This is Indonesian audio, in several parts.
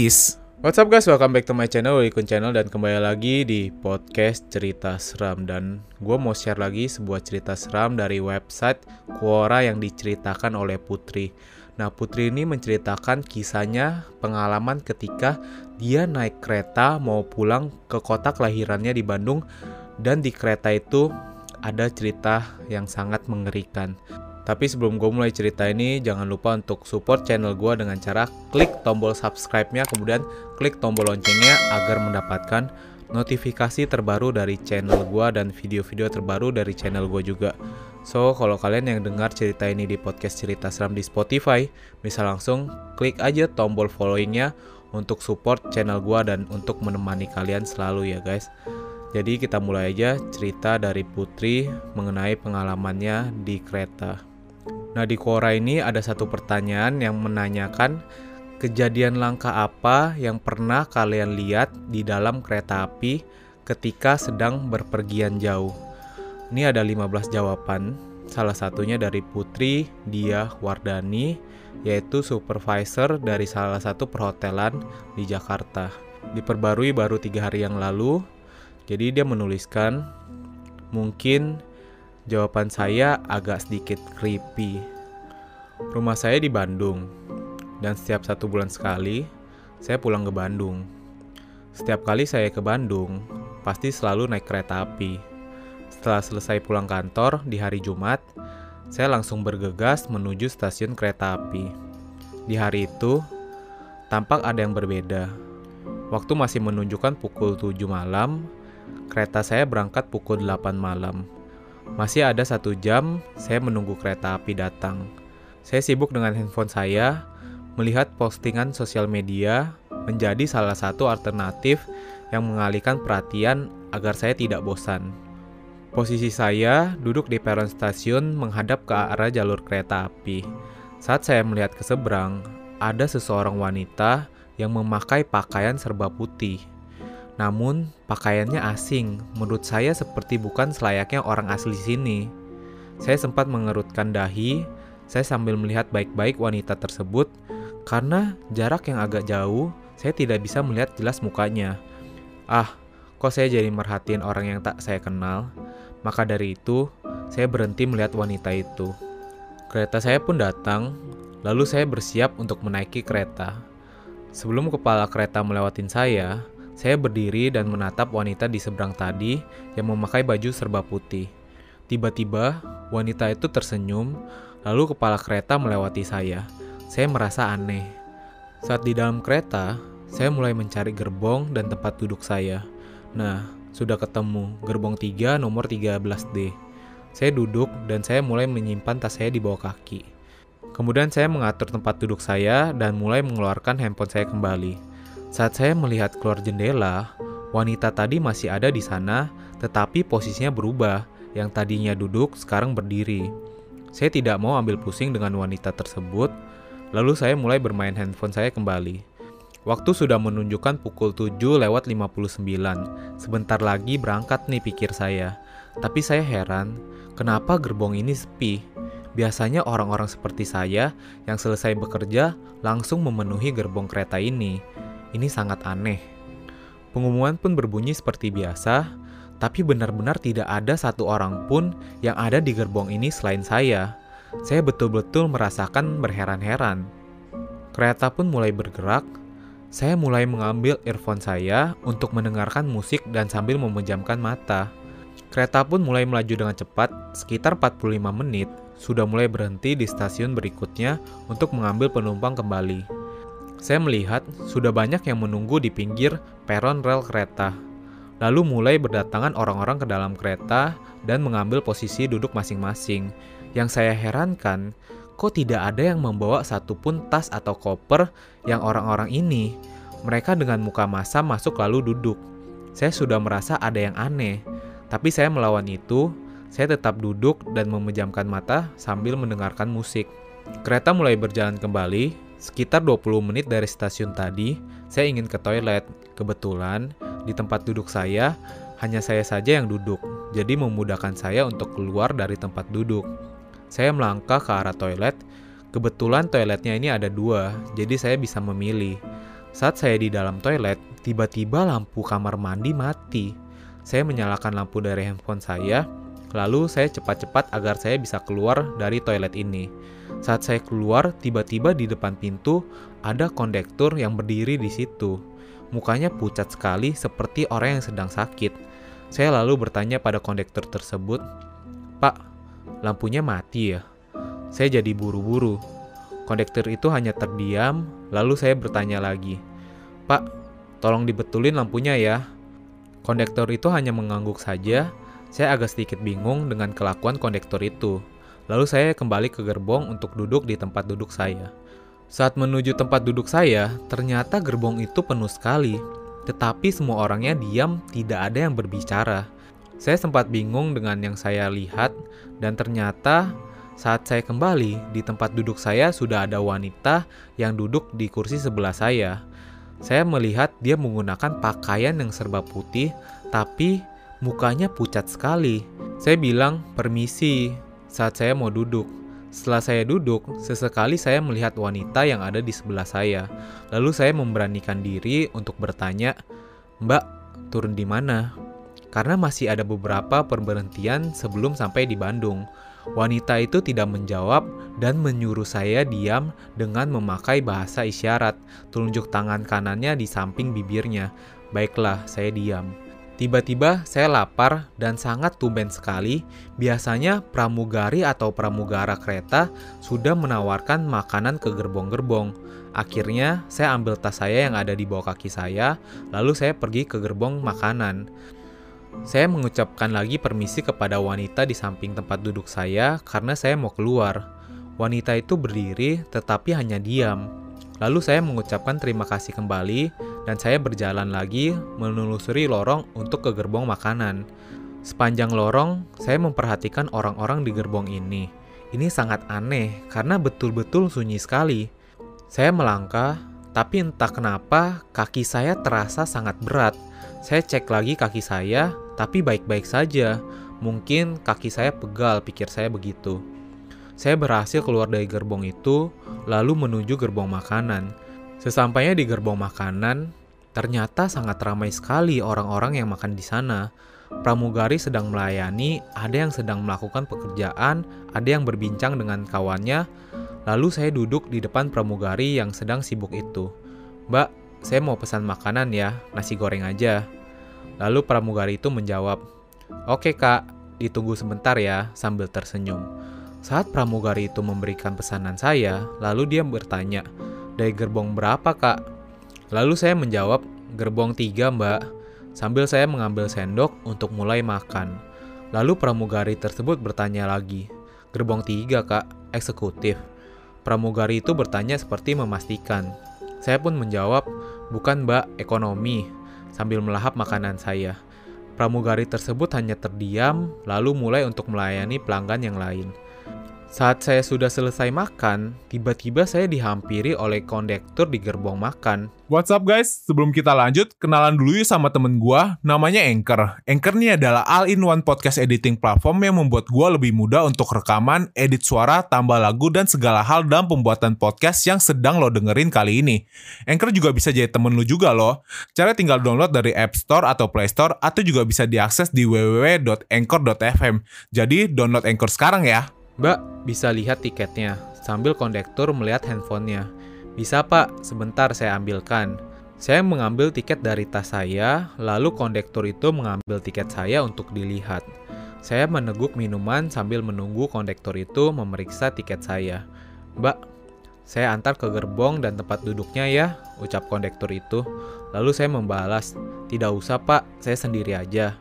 gratis. What's up guys, welcome back to my channel, Wilikun Channel dan kembali lagi di podcast cerita seram dan gue mau share lagi sebuah cerita seram dari website Quora yang diceritakan oleh Putri. Nah Putri ini menceritakan kisahnya pengalaman ketika dia naik kereta mau pulang ke kota kelahirannya di Bandung dan di kereta itu ada cerita yang sangat mengerikan. Tapi sebelum gue mulai cerita ini, jangan lupa untuk support channel gue dengan cara klik tombol subscribe-nya, kemudian klik tombol loncengnya agar mendapatkan notifikasi terbaru dari channel gue dan video-video terbaru dari channel gue juga. So, kalau kalian yang dengar cerita ini di podcast cerita seram di Spotify, bisa langsung klik aja tombol followingnya untuk support channel gue dan untuk menemani kalian selalu ya guys. Jadi kita mulai aja cerita dari Putri mengenai pengalamannya di kereta. Nah di Quora ini ada satu pertanyaan yang menanyakan kejadian langka apa yang pernah kalian lihat di dalam kereta api ketika sedang berpergian jauh. Ini ada 15 jawaban, salah satunya dari Putri Dia Wardani, yaitu supervisor dari salah satu perhotelan di Jakarta. Diperbarui baru tiga hari yang lalu, jadi dia menuliskan, mungkin Jawaban saya agak sedikit creepy. Rumah saya di Bandung, dan setiap satu bulan sekali saya pulang ke Bandung. Setiap kali saya ke Bandung, pasti selalu naik kereta api. Setelah selesai pulang kantor di hari Jumat, saya langsung bergegas menuju stasiun kereta api. Di hari itu, tampak ada yang berbeda. Waktu masih menunjukkan pukul 7 malam, kereta saya berangkat pukul 8 malam. Masih ada satu jam, saya menunggu kereta api datang. Saya sibuk dengan handphone saya, melihat postingan sosial media menjadi salah satu alternatif yang mengalihkan perhatian agar saya tidak bosan. Posisi saya duduk di peron stasiun menghadap ke arah jalur kereta api. Saat saya melihat ke seberang, ada seseorang wanita yang memakai pakaian serba putih. Namun, pakaiannya asing. Menurut saya seperti bukan selayaknya orang asli sini. Saya sempat mengerutkan dahi, saya sambil melihat baik-baik wanita tersebut karena jarak yang agak jauh, saya tidak bisa melihat jelas mukanya. Ah, kok saya jadi merhatiin orang yang tak saya kenal? Maka dari itu, saya berhenti melihat wanita itu. Kereta saya pun datang, lalu saya bersiap untuk menaiki kereta. Sebelum kepala kereta melewatin saya, saya berdiri dan menatap wanita di seberang tadi yang memakai baju serba putih. Tiba-tiba, wanita itu tersenyum, lalu kepala kereta melewati saya. Saya merasa aneh. Saat di dalam kereta, saya mulai mencari gerbong dan tempat duduk saya. Nah, sudah ketemu gerbong 3 nomor 13D. Saya duduk dan saya mulai menyimpan tas saya di bawah kaki. Kemudian saya mengatur tempat duduk saya dan mulai mengeluarkan handphone saya kembali. Saat saya melihat keluar jendela, wanita tadi masih ada di sana, tetapi posisinya berubah. Yang tadinya duduk, sekarang berdiri. Saya tidak mau ambil pusing dengan wanita tersebut, lalu saya mulai bermain handphone saya kembali. Waktu sudah menunjukkan pukul 7 lewat 59. Sebentar lagi berangkat nih pikir saya. Tapi saya heran, kenapa gerbong ini sepi? Biasanya orang-orang seperti saya yang selesai bekerja langsung memenuhi gerbong kereta ini. Ini sangat aneh. Pengumuman pun berbunyi seperti biasa, tapi benar-benar tidak ada satu orang pun yang ada di gerbong ini selain saya. Saya betul-betul merasakan berheran-heran. Kereta pun mulai bergerak. Saya mulai mengambil earphone saya untuk mendengarkan musik dan sambil memejamkan mata. Kereta pun mulai melaju dengan cepat, sekitar 45 menit, sudah mulai berhenti di stasiun berikutnya untuk mengambil penumpang kembali. Saya melihat sudah banyak yang menunggu di pinggir peron rel kereta. Lalu mulai berdatangan orang-orang ke dalam kereta dan mengambil posisi duduk masing-masing. Yang saya herankan, kok tidak ada yang membawa satupun tas atau koper yang orang-orang ini. Mereka dengan muka masam masuk lalu duduk. Saya sudah merasa ada yang aneh, tapi saya melawan itu. Saya tetap duduk dan memejamkan mata sambil mendengarkan musik. Kereta mulai berjalan kembali. Sekitar 20 menit dari stasiun tadi, saya ingin ke toilet. Kebetulan, di tempat duduk saya, hanya saya saja yang duduk, jadi memudahkan saya untuk keluar dari tempat duduk. Saya melangkah ke arah toilet. Kebetulan toiletnya ini ada dua, jadi saya bisa memilih. Saat saya di dalam toilet, tiba-tiba lampu kamar mandi mati. Saya menyalakan lampu dari handphone saya, lalu saya cepat-cepat agar saya bisa keluar dari toilet ini. Saat saya keluar, tiba-tiba di depan pintu ada kondektur yang berdiri di situ. Mukanya pucat sekali seperti orang yang sedang sakit. Saya lalu bertanya pada kondektur tersebut, "Pak, lampunya mati ya. Saya jadi buru-buru. Kondektur itu hanya terdiam, lalu saya bertanya lagi, Pak, tolong dibetulin lampunya ya. Kondektor itu hanya mengangguk saja, saya agak sedikit bingung dengan kelakuan kondektor itu. Lalu saya kembali ke gerbong untuk duduk di tempat duduk saya. Saat menuju tempat duduk saya, ternyata gerbong itu penuh sekali. Tetapi semua orangnya diam, tidak ada yang berbicara. Saya sempat bingung dengan yang saya lihat, dan ternyata saat saya kembali di tempat duduk saya sudah ada wanita yang duduk di kursi sebelah saya. Saya melihat dia menggunakan pakaian yang serba putih, tapi mukanya pucat sekali. Saya bilang, "Permisi," saat saya mau duduk. Setelah saya duduk, sesekali saya melihat wanita yang ada di sebelah saya. Lalu saya memberanikan diri untuk bertanya, "Mbak, turun di mana?" karena masih ada beberapa perberhentian sebelum sampai di Bandung. Wanita itu tidak menjawab dan menyuruh saya diam dengan memakai bahasa isyarat, telunjuk tangan kanannya di samping bibirnya. Baiklah, saya diam. Tiba-tiba saya lapar dan sangat tumben sekali. Biasanya pramugari atau pramugara kereta sudah menawarkan makanan ke gerbong-gerbong. Akhirnya saya ambil tas saya yang ada di bawah kaki saya, lalu saya pergi ke gerbong makanan. Saya mengucapkan lagi permisi kepada wanita di samping tempat duduk saya karena saya mau keluar. Wanita itu berdiri tetapi hanya diam. Lalu saya mengucapkan terima kasih kembali dan saya berjalan lagi menelusuri lorong untuk ke gerbong makanan. Sepanjang lorong, saya memperhatikan orang-orang di gerbong ini. Ini sangat aneh karena betul-betul sunyi sekali. Saya melangkah, tapi entah kenapa kaki saya terasa sangat berat. Saya cek lagi kaki saya, tapi baik-baik saja. Mungkin kaki saya pegal, pikir saya begitu. Saya berhasil keluar dari gerbong itu, lalu menuju gerbong makanan. Sesampainya di gerbong makanan, ternyata sangat ramai sekali orang-orang yang makan di sana. Pramugari sedang melayani, ada yang sedang melakukan pekerjaan, ada yang berbincang dengan kawannya. Lalu saya duduk di depan pramugari yang sedang sibuk itu. Mbak, saya mau pesan makanan ya, nasi goreng aja. Lalu pramugari itu menjawab, Oke kak, ditunggu sebentar ya, sambil tersenyum. Saat pramugari itu memberikan pesanan saya, lalu dia bertanya, dari gerbong berapa kak? Lalu saya menjawab, gerbong tiga mbak, sambil saya mengambil sendok untuk mulai makan. Lalu pramugari tersebut bertanya lagi, gerbong tiga kak, eksekutif. Pramugari itu bertanya seperti memastikan. Saya pun menjawab, bukan mbak, ekonomi, sambil melahap makanan saya. Pramugari tersebut hanya terdiam, lalu mulai untuk melayani pelanggan yang lain. Saat saya sudah selesai makan, tiba-tiba saya dihampiri oleh kondektur di gerbong makan. What's up guys? Sebelum kita lanjut, kenalan dulu yuk sama temen gua, namanya Anchor. Anchor ini adalah all-in-one podcast editing platform yang membuat gua lebih mudah untuk rekaman, edit suara, tambah lagu, dan segala hal dalam pembuatan podcast yang sedang lo dengerin kali ini. Anchor juga bisa jadi temen lu juga loh. Cara tinggal download dari App Store atau Play Store, atau juga bisa diakses di www.anchor.fm. Jadi download Anchor sekarang ya. Mbak, bisa lihat tiketnya, sambil kondektur melihat handphonenya. Bisa pak, sebentar saya ambilkan. Saya mengambil tiket dari tas saya, lalu kondektur itu mengambil tiket saya untuk dilihat. Saya meneguk minuman sambil menunggu kondektur itu memeriksa tiket saya. Mbak, saya antar ke gerbong dan tempat duduknya ya, ucap kondektur itu. Lalu saya membalas, tidak usah pak, saya sendiri aja.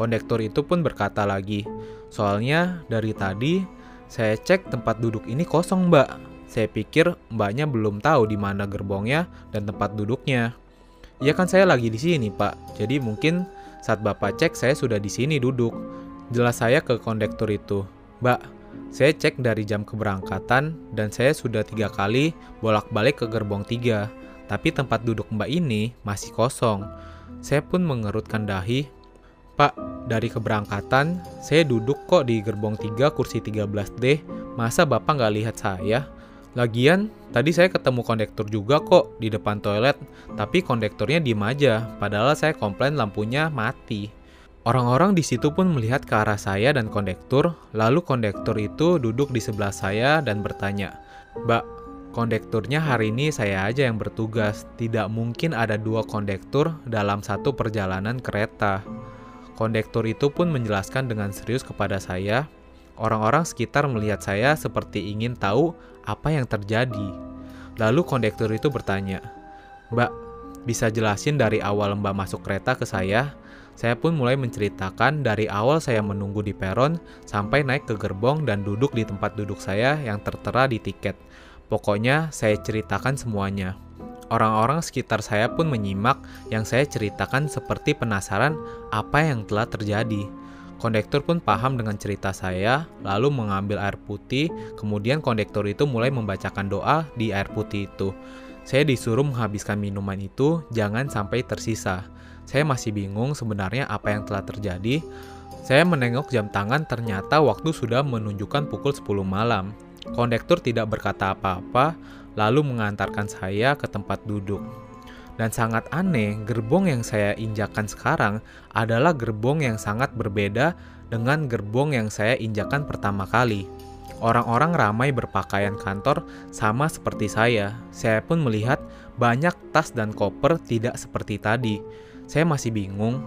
Kondektur itu pun berkata lagi, soalnya dari tadi Saya cek tempat duduk ini kosong, Mbak. Saya pikir mbaknya belum tahu di mana gerbongnya dan tempat duduknya. Iya kan saya lagi di sini, Pak. Jadi mungkin saat Bapak cek saya sudah di sini duduk. Jelas saya ke kondektur itu. Mbak, saya cek dari jam keberangkatan dan saya sudah tiga kali bolak-balik ke gerbong tiga. Tapi tempat duduk mbak ini masih kosong. Saya pun mengerutkan dahi. Pak, dari keberangkatan, saya duduk kok di gerbong 3 kursi 13D. Masa Bapak nggak lihat saya? Lagian, tadi saya ketemu kondektur juga kok di depan toilet, tapi kondekturnya diem aja, padahal saya komplain lampunya mati. Orang-orang di situ pun melihat ke arah saya dan kondektur, lalu kondektur itu duduk di sebelah saya dan bertanya, Mbak, kondekturnya hari ini saya aja yang bertugas, tidak mungkin ada dua kondektur dalam satu perjalanan kereta. Kondektur itu pun menjelaskan dengan serius kepada saya, orang-orang sekitar melihat saya seperti ingin tahu apa yang terjadi. Lalu kondektur itu bertanya, Mbak, bisa jelasin dari awal Mbak masuk kereta ke saya? Saya pun mulai menceritakan dari awal saya menunggu di peron sampai naik ke gerbong dan duduk di tempat duduk saya yang tertera di tiket. Pokoknya saya ceritakan semuanya. Orang-orang sekitar saya pun menyimak yang saya ceritakan seperti penasaran apa yang telah terjadi. Kondektur pun paham dengan cerita saya, lalu mengambil air putih, kemudian kondektur itu mulai membacakan doa di air putih itu. Saya disuruh menghabiskan minuman itu, jangan sampai tersisa. Saya masih bingung sebenarnya apa yang telah terjadi. Saya menengok jam tangan ternyata waktu sudah menunjukkan pukul 10 malam. Kondektur tidak berkata apa-apa, lalu mengantarkan saya ke tempat duduk. Dan sangat aneh, gerbong yang saya injakan sekarang adalah gerbong yang sangat berbeda dengan gerbong yang saya injakan pertama kali. Orang-orang ramai berpakaian kantor sama seperti saya. Saya pun melihat banyak tas dan koper tidak seperti tadi. Saya masih bingung.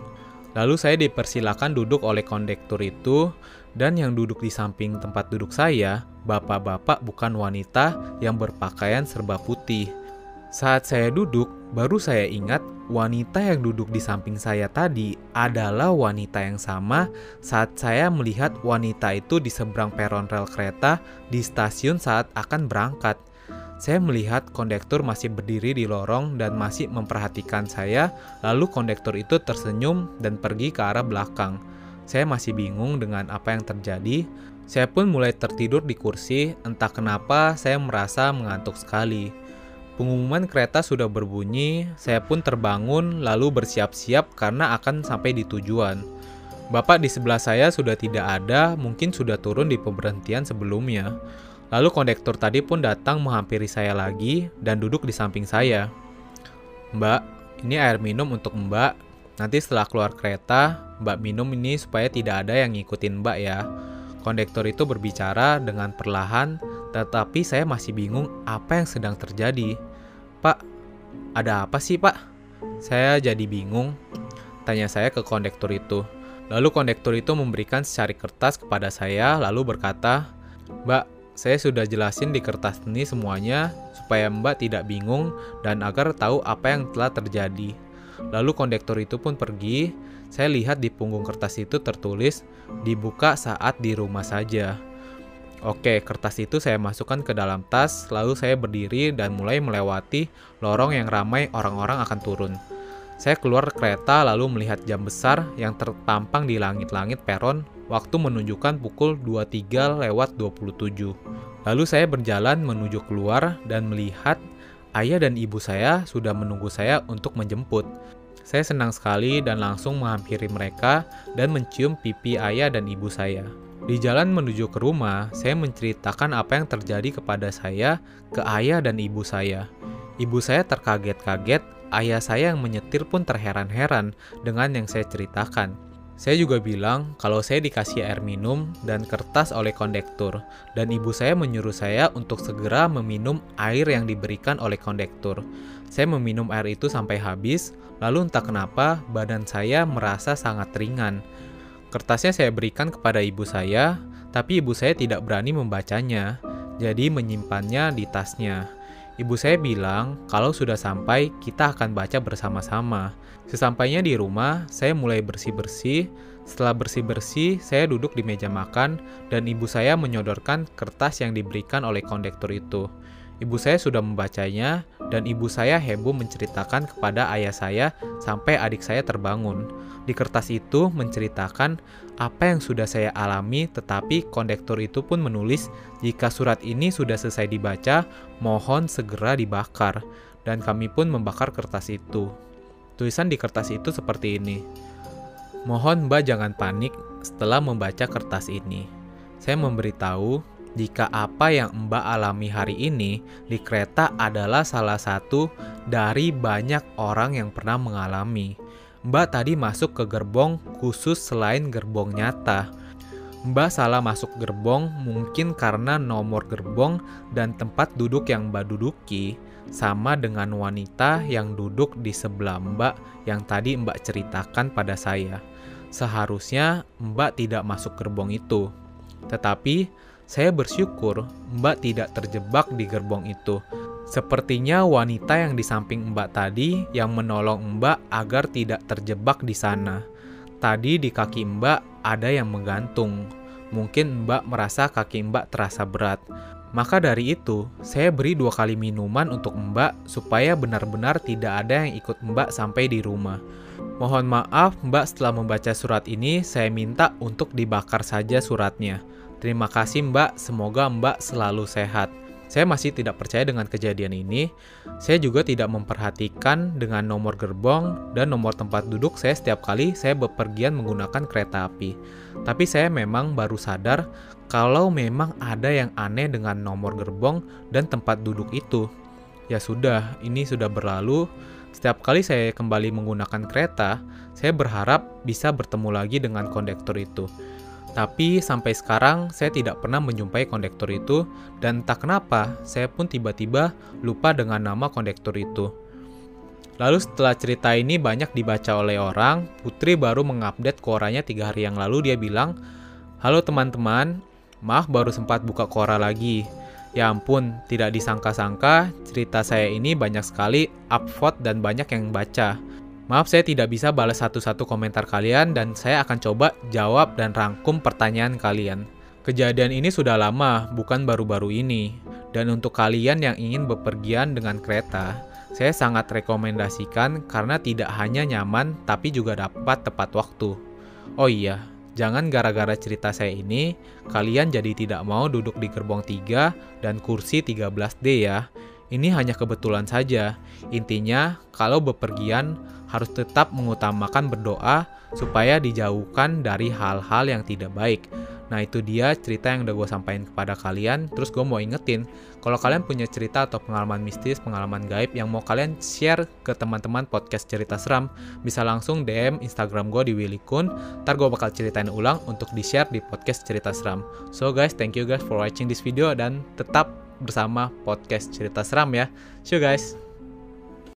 Lalu saya dipersilakan duduk oleh kondektur itu dan yang duduk di samping tempat duduk saya, bapak-bapak bukan wanita yang berpakaian serba putih. Saat saya duduk, baru saya ingat wanita yang duduk di samping saya tadi adalah wanita yang sama saat saya melihat wanita itu di seberang peron rel kereta di stasiun saat akan berangkat. Saya melihat kondektur masih berdiri di lorong dan masih memperhatikan saya, lalu kondektur itu tersenyum dan pergi ke arah belakang. Saya masih bingung dengan apa yang terjadi. Saya pun mulai tertidur di kursi, entah kenapa saya merasa mengantuk sekali. Pengumuman kereta sudah berbunyi, saya pun terbangun lalu bersiap-siap karena akan sampai di tujuan. Bapak di sebelah saya sudah tidak ada, mungkin sudah turun di pemberhentian sebelumnya. Lalu kondektur tadi pun datang menghampiri saya lagi dan duduk di samping saya. Mbak, ini air minum untuk Mbak. Nanti setelah keluar kereta, Mbak minum ini supaya tidak ada yang ngikutin Mbak ya. Kondektur itu berbicara dengan perlahan tetapi saya masih bingung apa yang sedang terjadi. Pak, ada apa sih pak? Saya jadi bingung. Tanya saya ke kondektur itu. Lalu kondektur itu memberikan secari kertas kepada saya lalu berkata, Mbak, saya sudah jelasin di kertas ini semuanya supaya Mbak tidak bingung dan agar tahu apa yang telah terjadi. Lalu kondektur itu pun pergi. Saya lihat di punggung kertas itu tertulis dibuka saat di rumah saja. Oke, kertas itu saya masukkan ke dalam tas, lalu saya berdiri dan mulai melewati lorong yang ramai orang-orang akan turun. Saya keluar kereta lalu melihat jam besar yang tertampang di langit-langit peron waktu menunjukkan pukul 23 lewat 27. Lalu saya berjalan menuju keluar dan melihat ayah dan ibu saya sudah menunggu saya untuk menjemput. Saya senang sekali dan langsung menghampiri mereka dan mencium pipi ayah dan ibu saya. Di jalan menuju ke rumah, saya menceritakan apa yang terjadi kepada saya ke ayah dan ibu saya. Ibu saya terkaget-kaget, ayah saya yang menyetir pun terheran-heran dengan yang saya ceritakan. Saya juga bilang kalau saya dikasih air minum dan kertas oleh kondektur, dan ibu saya menyuruh saya untuk segera meminum air yang diberikan oleh kondektur. Saya meminum air itu sampai habis, lalu entah kenapa badan saya merasa sangat ringan. Kertasnya saya berikan kepada ibu saya, tapi ibu saya tidak berani membacanya, jadi menyimpannya di tasnya. Ibu saya bilang, kalau sudah sampai, kita akan baca bersama-sama. Sesampainya di rumah, saya mulai bersih-bersih. Setelah bersih-bersih, saya duduk di meja makan dan ibu saya menyodorkan kertas yang diberikan oleh kondektur itu. Ibu saya sudah membacanya dan ibu saya heboh menceritakan kepada ayah saya sampai adik saya terbangun. Di kertas itu menceritakan apa yang sudah saya alami tetapi kondektur itu pun menulis jika surat ini sudah selesai dibaca, mohon segera dibakar. Dan kami pun membakar kertas itu. Tulisan di kertas itu seperti ini. Mohon Mbak jangan panik setelah membaca kertas ini. Saya memberitahu jika apa yang Mbak alami hari ini di kereta adalah salah satu dari banyak orang yang pernah mengalami. Mbak tadi masuk ke gerbong khusus selain gerbong nyata. Mbak salah masuk gerbong mungkin karena nomor gerbong dan tempat duduk yang Mbak duduki sama dengan wanita yang duduk di sebelah Mbak yang tadi Mbak ceritakan pada saya. Seharusnya Mbak tidak masuk gerbong itu. Tetapi saya bersyukur Mbak tidak terjebak di gerbong itu. Sepertinya wanita yang di samping Mbak tadi yang menolong Mbak agar tidak terjebak di sana. Tadi di kaki Mbak ada yang menggantung. Mungkin Mbak merasa kaki Mbak terasa berat. Maka dari itu, saya beri dua kali minuman untuk Mbak supaya benar-benar tidak ada yang ikut Mbak sampai di rumah. Mohon maaf Mbak setelah membaca surat ini, saya minta untuk dibakar saja suratnya. Terima kasih Mbak, semoga Mbak selalu sehat. Saya masih tidak percaya dengan kejadian ini. Saya juga tidak memperhatikan dengan nomor gerbong dan nomor tempat duduk saya setiap kali saya bepergian menggunakan kereta api. Tapi saya memang baru sadar kalau memang ada yang aneh dengan nomor gerbong dan tempat duduk itu. Ya sudah, ini sudah berlalu. Setiap kali saya kembali menggunakan kereta, saya berharap bisa bertemu lagi dengan kondektur itu. Tapi sampai sekarang saya tidak pernah menjumpai kondektur itu dan tak kenapa saya pun tiba-tiba lupa dengan nama kondektur itu. Lalu setelah cerita ini banyak dibaca oleh orang, Putri baru mengupdate koranya tiga hari yang lalu dia bilang, Halo teman-teman, maaf baru sempat buka kora lagi. Ya ampun, tidak disangka-sangka cerita saya ini banyak sekali upvote dan banyak yang baca. Maaf saya tidak bisa balas satu-satu komentar kalian dan saya akan coba jawab dan rangkum pertanyaan kalian. Kejadian ini sudah lama, bukan baru-baru ini. Dan untuk kalian yang ingin bepergian dengan kereta, saya sangat rekomendasikan karena tidak hanya nyaman tapi juga dapat tepat waktu. Oh iya, jangan gara-gara cerita saya ini, kalian jadi tidak mau duduk di gerbong 3 dan kursi 13D ya. Ini hanya kebetulan saja. Intinya, kalau bepergian harus tetap mengutamakan berdoa supaya dijauhkan dari hal-hal yang tidak baik. Nah itu dia cerita yang udah gue sampaikan kepada kalian. Terus gue mau ingetin, kalau kalian punya cerita atau pengalaman mistis, pengalaman gaib yang mau kalian share ke teman-teman podcast cerita seram, bisa langsung DM Instagram gue di Willy Kun. Ntar gue bakal ceritain ulang untuk di-share di podcast cerita seram. So guys, thank you guys for watching this video dan tetap bersama podcast cerita seram ya. See you guys.